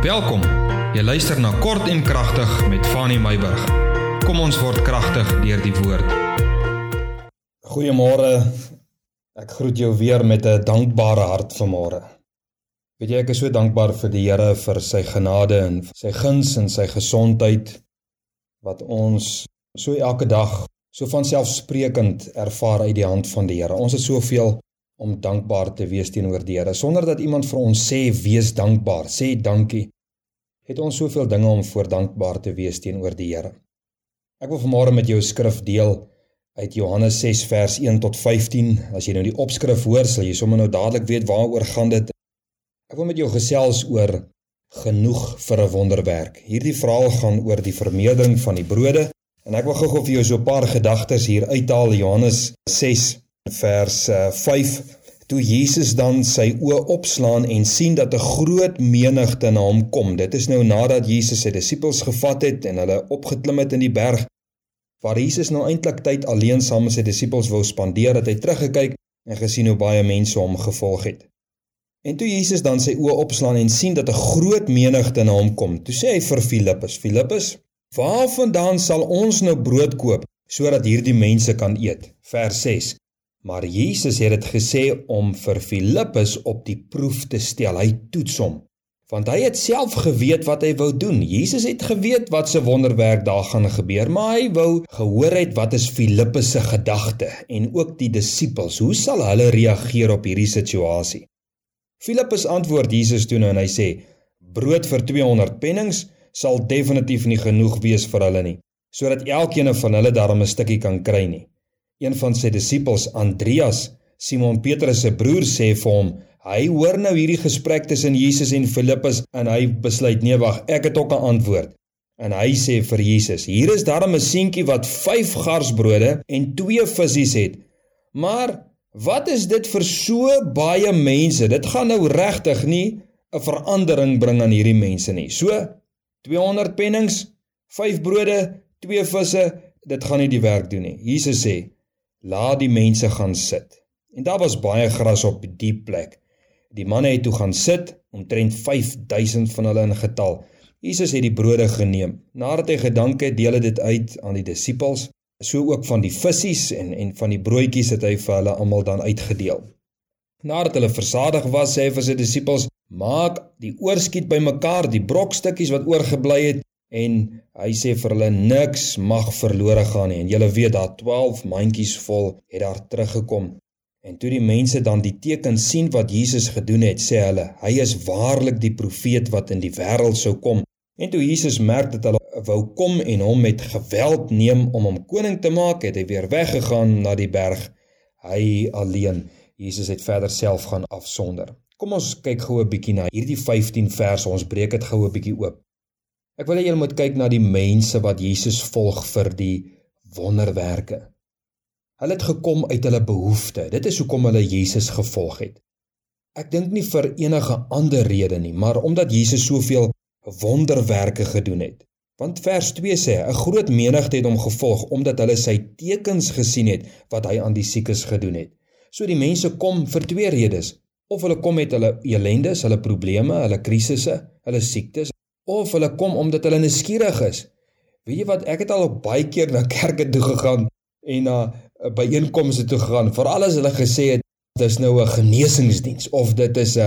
Welkom. Jy luister na Kort en Kragtig met Fanny Meyburg. Kom ons word kragtig deur die woord. Goeiemôre. Ek groet jou weer met 'n dankbare hart vanmôre. Weet jy ek is so dankbaar vir die Here vir sy genade en sy guns en sy gesondheid wat ons so elke dag so van selfsprekend ervaar uit die hand van die Here. Ons het soveel om dankbaar te wees teenoor die Here sonder dat iemand vir ons sê wees dankbaar, sê dankie. Het ons soveel dinge om voor dankbaar te wees teenoor die Here. Ek wil vanmôre met jou 'n skrif deel uit Johannes 6 vers 1 tot 15. As jy nou die opskrif hoor, sal jy sommer nou dadelik weet waaroor gaan dit. Ek wil met jou gesels oor genoeg vir 'n wonderwerk. Hierdie verhaal gaan oor die vermeerdering van die brode en ek wil gou-gou vir jou so 'n paar gedagtes hier uithaal Johannes 6 vers 5 uh, toe Jesus dan sy oë opslaan en sien dat 'n groot menigte na hom kom. Dit is nou nadat Jesus sy disippels gevat het en hulle opgeklim het in die berg waar Jesus nou eintlik tyd alleen saam met sy disippels wou spandeer, het hy teruggekyk en gesien hoe baie mense hom gevolg het. En toe Jesus dan sy oë opslaan en sien dat 'n groot menigte na hom kom, toe sê hy vir Filippus: "Filippus, waarvandaan sal ons nou brood koop sodat hierdie mense kan eet?" Vers 6 Maar Jesus het dit gesê om vir Filippus op die proef te stel. Hy toets hom. Want hy het self geweet wat hy wou doen. Jesus het geweet wat se wonderwerk daar gaan gebeur, maar hy wou gehoor het wat is Filippus se gedagte en ook die disippels. Hoe sal hulle reageer op hierdie situasie? Filippus antwoord Jesus toe nou en hy sê: "Brood vir 200 pennings sal definitief nie genoeg wees vir hulle nie, sodat elkeen van hulle daarmee 'n stukkie kan kry nie." Een van sy disippels, Andreas, Simon Petrus se broer, sê vir hom: "Hy hoor nou hierdie gesprek tussen Jesus en Filippus en hy besluit: "Nee, wag, ek het ook 'n antwoord." En hy sê vir Jesus: "Hier is darm 'n seentjie wat 5 garsbrode en 2 visse het. Maar wat is dit vir so baie mense? Dit gaan nou regtig nie 'n verandering bring aan hierdie mense nie. So 200 pennings, 5 brode, 2 visse, dit gaan nie die werk doen nie." Jesus sê: Laat die mense gaan sit. En daar was baie gras op die plek. Die manne het toe gaan sit, omtrent 5000 van hulle in getal. Jesus het die brode geneem. Nadat hy gedank het, deel hy dit uit aan die disippels, so ook van die visse en en van die broodjies het hy vir hulle almal dan uitgedeel. Nadat hulle versadig was, sê hy vir sy disippels: "Maak die oorskiet bymekaar, die brokstukkies wat oorgebly het, en hy sê vir hulle niks mag verlore gaan nie. En julle weet daar 12 mandjies vol het daar teruggekom. En toe die mense dan die teken sien wat Jesus gedoen het sê hulle hy is waarlik die profeet wat in die wêreld sou kom. En toe Jesus merk dat hulle wou kom en hom met geweld neem om hom koning te maak het hy weer weggegaan na die berg. Hy alleen. Jesus het verder self gaan afsonder. Kom ons kyk gou 'n bietjie na hierdie 15 verse. Ons breek dit gou 'n bietjie oop Ek wil hê julle moet kyk na die mense wat Jesus volg vir die wonderwerke. Hulle het gekom uit hulle behoeftes. Dit is hoekom hulle Jesus gevolg het. Ek dink nie vir enige ander rede nie, maar omdat Jesus soveel wonderwerke gedoen het. Want vers 2 sê 'n groot menigte het hom gevolg omdat hulle sy tekens gesien het wat hy aan die siekes gedoen het. So die mense kom vir twee redes. Of hulle kom met hulle ellendes, hulle probleme, hulle krisisse, hulle siektes of hulle kom omdat hulle nuuskierig is. Weet jy wat, ek het al baie keer na kerke toe gegaan en na uh, byeenkomste toe gegaan, veral as hulle gesê het dis nou 'n genesingsdiens of dit is 'n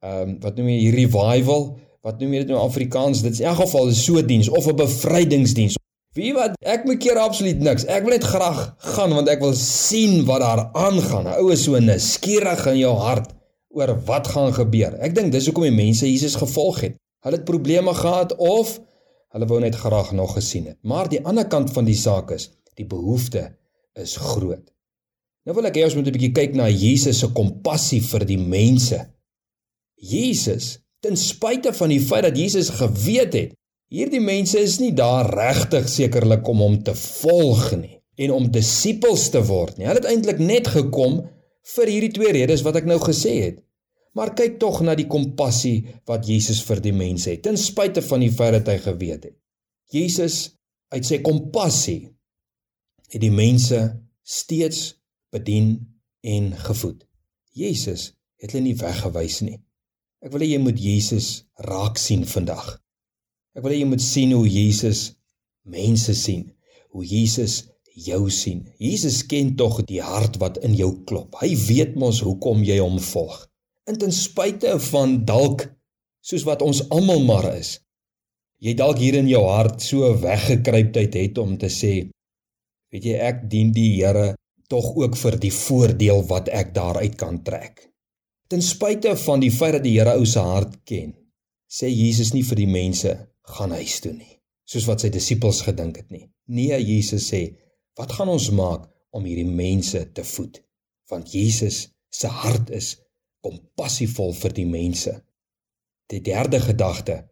ehm um, wat noem jy revival, wat noem jy dit nou Afrikaans? Dit is in elk geval 'n so diens of 'n bevrydingsdiens. Weet jy wat, ek moet keer absoluut niks. Ek wil net graag gaan want ek wil sien wat daar aangaan. Ou is so nuuskierig in jou hart oor wat gaan gebeur. Ek dink dis hoekom die mense Jesus gevolg het. Hulle het probleme gehad of hulle wou net graag nog gesien het. Maar die ander kant van die saak is, die behoefte is groot. Nou wil ek hê ons moet 'n bietjie kyk na Jesus se kompassie vir die mense. Jesus, ten spyte van die feit dat Jesus geweet het hierdie mense is nie daar regtig sekerlik om hom te volg nie en om disippels te word nie. Hulle het eintlik net gekom vir hierdie twee redes wat ek nou gesê het. Maar kyk tog na die kompassie wat Jesus vir die mense het, ten spyte van die feit dat hy geweet het. Jesus uit sy kompassie het die mense steeds bedien en gevoed. Jesus het hulle nie weggewys nie. Ek wil hê jy moet Jesus raak sien vandag. Ek wil hê jy moet sien hoe Jesus mense sien, hoe Jesus jou sien. Jesus ken tog die hart wat in jou klop. Hy weet mos hoekom jy hom volg. En ten spyte van dalk soos wat ons almal maar is. Jy dalk hier in jou hart so weggekruiptheid het om te sê, weet jy ek dien die Here tog ook vir die voordeel wat ek daaruit kan trek. Ten spyte van die feit dat die Here ou se hart ken, sê Jesus nie vir die mense gaan huis toe nie, soos wat sy disippels gedink het nie. Nee, Jesus sê, wat gaan ons maak om hierdie mense te voed? Want Jesus se hart is kompassievol vir die mense. Die derde gedagte: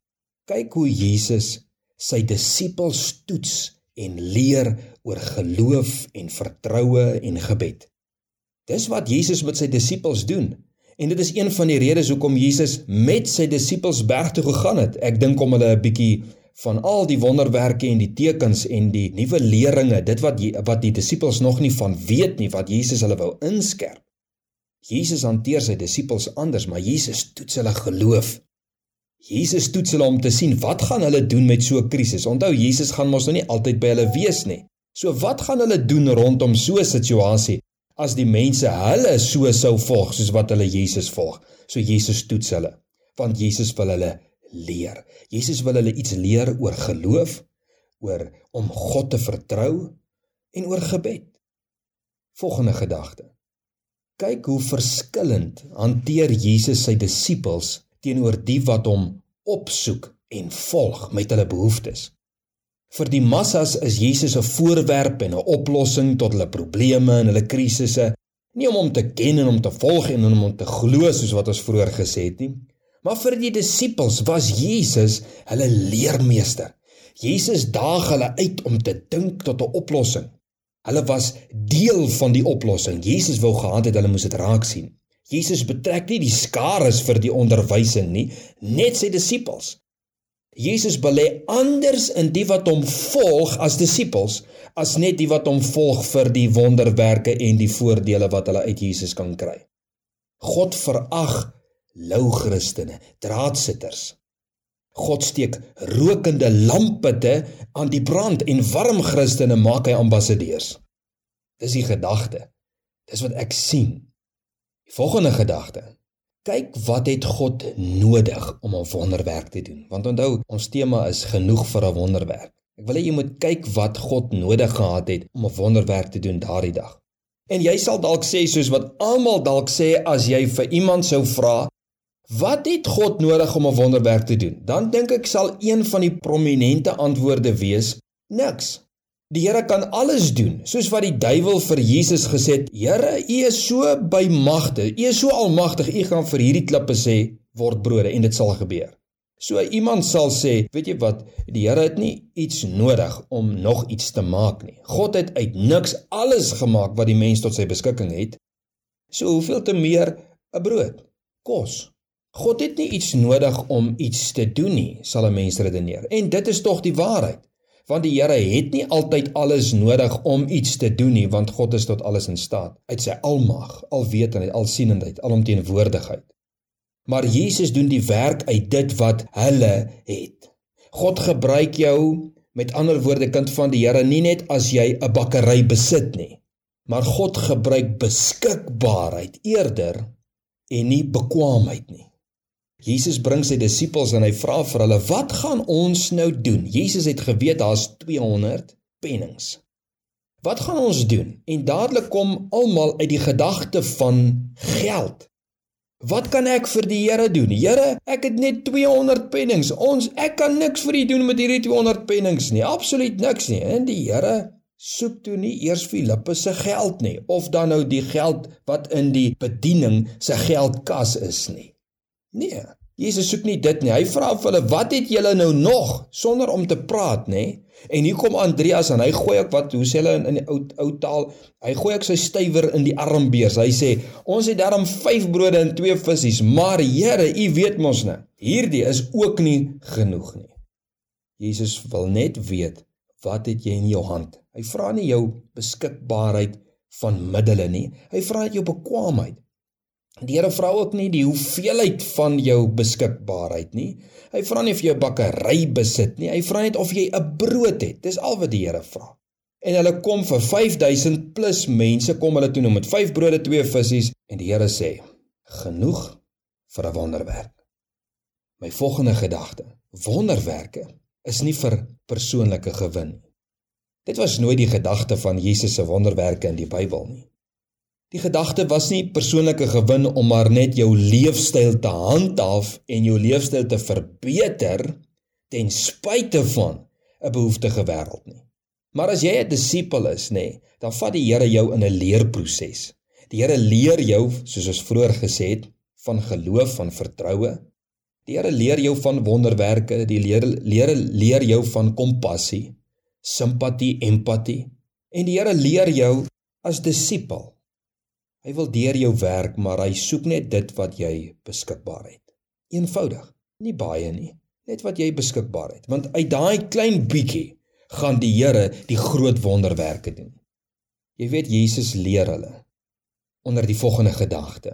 kyk hoe Jesus sy disippels toets en leer oor geloof en vertroue en gebed. Dis wat Jesus met sy disippels doen. En dit is een van die redes hoekom Jesus met sy disippels berg toe gegaan het. Ek dink om hulle 'n bietjie van al die wonderwerke en die tekens en die nuwe leringe, dit wat wat die disippels nog nie van weet nie, wat Jesus hulle wou inskerp. Jesus hanteer sy disippels anders, maar Jesus toets hulle geloof. Jesus toets hulle om te sien wat gaan hulle doen met so 'n krisis. Onthou Jesus gaan mos nou nie altyd by hulle wees nie. So wat gaan hulle doen rondom so 'n situasie as die mense hulle so sou volg soos wat hulle Jesus volg? So Jesus toets hulle want Jesus wil hulle leer. Jesus wil hulle iets leer oor geloof, oor om God te vertrou en oor gebed. Volgende gedagte. Kyk hoe verskillend hanteer Jesus sy disippels teenoor die wat hom opsoek en volg met hulle behoeftes. Vir die massas is Jesus 'n voorwerp en 'n oplossing tot hulle probleme en hulle krisisse, nie om hom te ken en om te volg en om hom te glo soos wat ons vroeër gesê het nie, maar vir die disippels was Jesus hulle leermeester. Jesus daag hulle uit om te dink tot 'n oplossing. Hulle was deel van die oplossing. Jesus wou gehad het hulle moes dit raak sien. Jesus betrek nie die skares vir die onderwysing nie, net sy disippels. Jesus belê anders in die wat hom volg as disippels as net die wat hom volg vir die wonderwerke en die voordele wat hulle uit Jesus kan kry. God verag lou Christene, draadsitters. God steek rokende lampitte aan die brand en warm Christene maak hy ambassadeurs. Dis die gedagte. Dis wat ek sien. Die volgende gedagte. Kyk wat het God nodig om 'n wonderwerk te doen? Want onthou, ons tema is genoeg vir 'n wonderwerk. Ek wil hê jy moet kyk wat God nodig gehad het om 'n wonderwerk te doen daardie dag. En jy sal dalk sê soos wat almal dalk sê as jy vir iemand sou vra, Wat het God nodig om 'n wonderwerk te doen? Dan dink ek sal een van die prominente antwoorde wees: niks. Die Here kan alles doen, soos wat die duiwel vir Jesus gesê het: "Here, U is so by magte, U is so almagtig, U gaan vir hierdie klippe sê word brode en dit sal gebeur." So iemand sal sê, weet jy wat, die Here het nie iets nodig om nog iets te maak nie. God het uit niks alles gemaak wat die mens tot sy beskikking het. So hoeveel te meer 'n brood, kos. God het nie iets nodig om iets te doen nie, sal 'n mens redeneer. En dit is tog die waarheid. Want die Here het nie altyd alles nodig om iets te doen nie, want God is tot alles in staat uit sy almag, alwetendheid, alsienendheid, alomteenwoordigheid. Maar Jesus doen die werk uit dit wat hulle het. God gebruik jou met ander woorde kind van die Here nie net as jy 'n bakkery besit nie, maar God gebruik beskikbaarheid eerder en nie bekwaamheid nie. Jesus bring sy disippels en hy vra vir hulle: "Wat gaan ons nou doen?" Jesus het geweet daar's 200 pennings. Wat gaan ons doen? En dadelik kom almal uit die gedagte van geld. Wat kan ek vir die Here doen? Here, ek het net 200 pennings. Ons ek kan niks vir U doen met hierdie 200 pennings nie. Absoluut niks nie. En die Here soek toe nie eers Filippus se geld nie of dan nou die geld wat in die bediening se geldkas is nie. Nee, Jesus soek nie dit nie. Hy vra vir hulle, "Wat het julle nou nog?" sonder om te praat, nê? En hier kom Andreas en hy gooi ook wat, hoe sê hulle in, in die ou ou taal, hy gooi ook sy stywer in die armbeers. Hy sê, "Ons het daarom 5 brode en 2 visse, maar Here, U weet mos nou, hierdie is ook nie genoeg nie." Jesus wil net weet, "Wat het jy in jou hand?" Hy vra nie jou beskikbaarheid van middele nie. Hy vra jou bekwaamheid. Die Here vra ook nie die hoeveelheid van jou beskikbaarheid nie. Hy vra nie of jy 'n bakkery besit nie. Hy vra net of jy 'n brood het. Dis al wat die Here vra. En hulle kom vir 5000 plus mense kom hulle toe nou met 5 brode, 2 visse en die Here sê: "Genoeg vir 'n wonderwerk." My volgende gedagte: Wonderwerke is nie vir persoonlike gewin nie. Dit was nooit die gedagte van Jesus se wonderwerke in die Bybel nie. Die gedagte was nie persoonlike gewin om maar net jou leefstyl te handhaaf en jou leefstyl te verbeter ten spyte van 'n behoeftige wêreld nie. Maar as jy 'n disipel is, nê, dan vat die Here jou in 'n leerproses. Die Here leer jou, soos ons vroeër gesê het, van geloof, van vertroue. Die Here leer jou van wonderwerke, die leer leer jou van kompassie, simpatie, empatie. En die Here leer jou as disipel Hy wil deur jou werk, maar hy soek net dit wat jy beskikbaar het. Eenvoudig, nie baie nie, net wat jy beskikbaar het, want uit daai klein bietjie gaan die Here die groot wonderwerke doen. Jy weet Jesus leer hulle onder die volgende gedagte.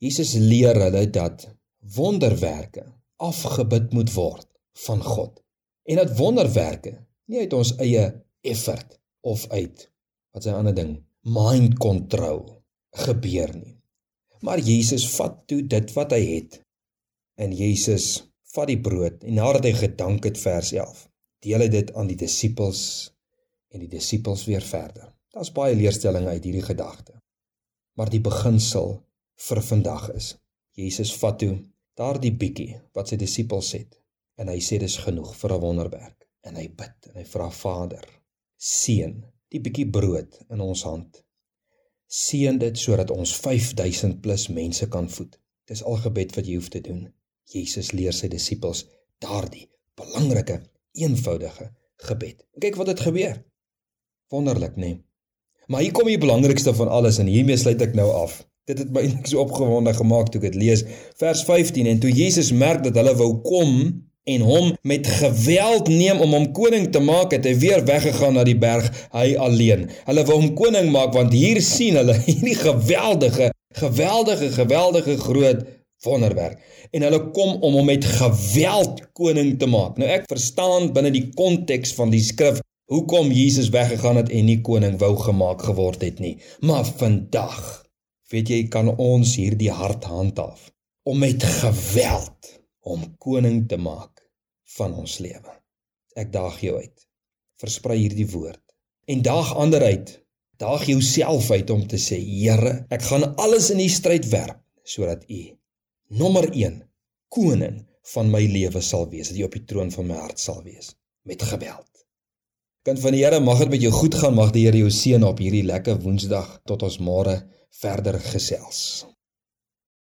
Jesus leer hulle dat wonderwerke afgebid moet word van God en dat wonderwerke nie uit ons eie effort of uit wat sy ander ding mind control gebeur nie. Maar Jesus vat toe dit wat hy het. En Jesus vat die brood en nadat hy gedank het vers 11, deel hy dit aan die disippels en die disippels weer verder. Daar's baie leerstellings uit hierdie gedagte. Maar die beginsel vir vandag is Jesus vat toe daardie bietjie wat sy disippels het en hy sê dis genoeg vir 'n wonderwerk en hy bid en hy vra Vader seën die bietjie brood in ons hand Seën dit sodat ons 5000 plus mense kan voed. Dis al gebed wat jy hoef te doen. Jesus leer sy disippels daardie belangrike, eenvoudige gebed. Kyk wat het gebeur. Wonderlik, nê? Nee. Maar hier kom die belangrikste van alles en hiermee sluit ek nou af. Dit het my eintlik so opgewonde gemaak toe ek dit lees. Vers 15 en toe Jesus merk dat hulle wou kom en hom met geweld neem om hom koning te maak het hy weer weggegaan na die berg hy alleen. Hulle wou hom koning maak want hier sien hulle hierdie geweldige geweldige geweldige groot wonderwerk. En hulle kom om hom met geweld koning te maak. Nou ek verstaan binne die konteks van die skrif hoekom Jesus weggegaan het en nie koning wou gemaak geword het nie. Maar vandag weet jy kan ons hierdie hart handhaaf om met geweld om koning te maak van ons lewe. Ek daag jou uit. Versprei hierdie woord en daag ander uit. Daag jouself uit om te sê, Here, ek gaan alles in U stryd werp sodat U nommer 1 koning van my lewe sal wees, dat U op die troon van my hart sal wees met geweld. Kind van die Here, mag dit met jou goed gaan, mag die Here jou seën op hierdie lekker Woensdag tot ons môre verder gesels.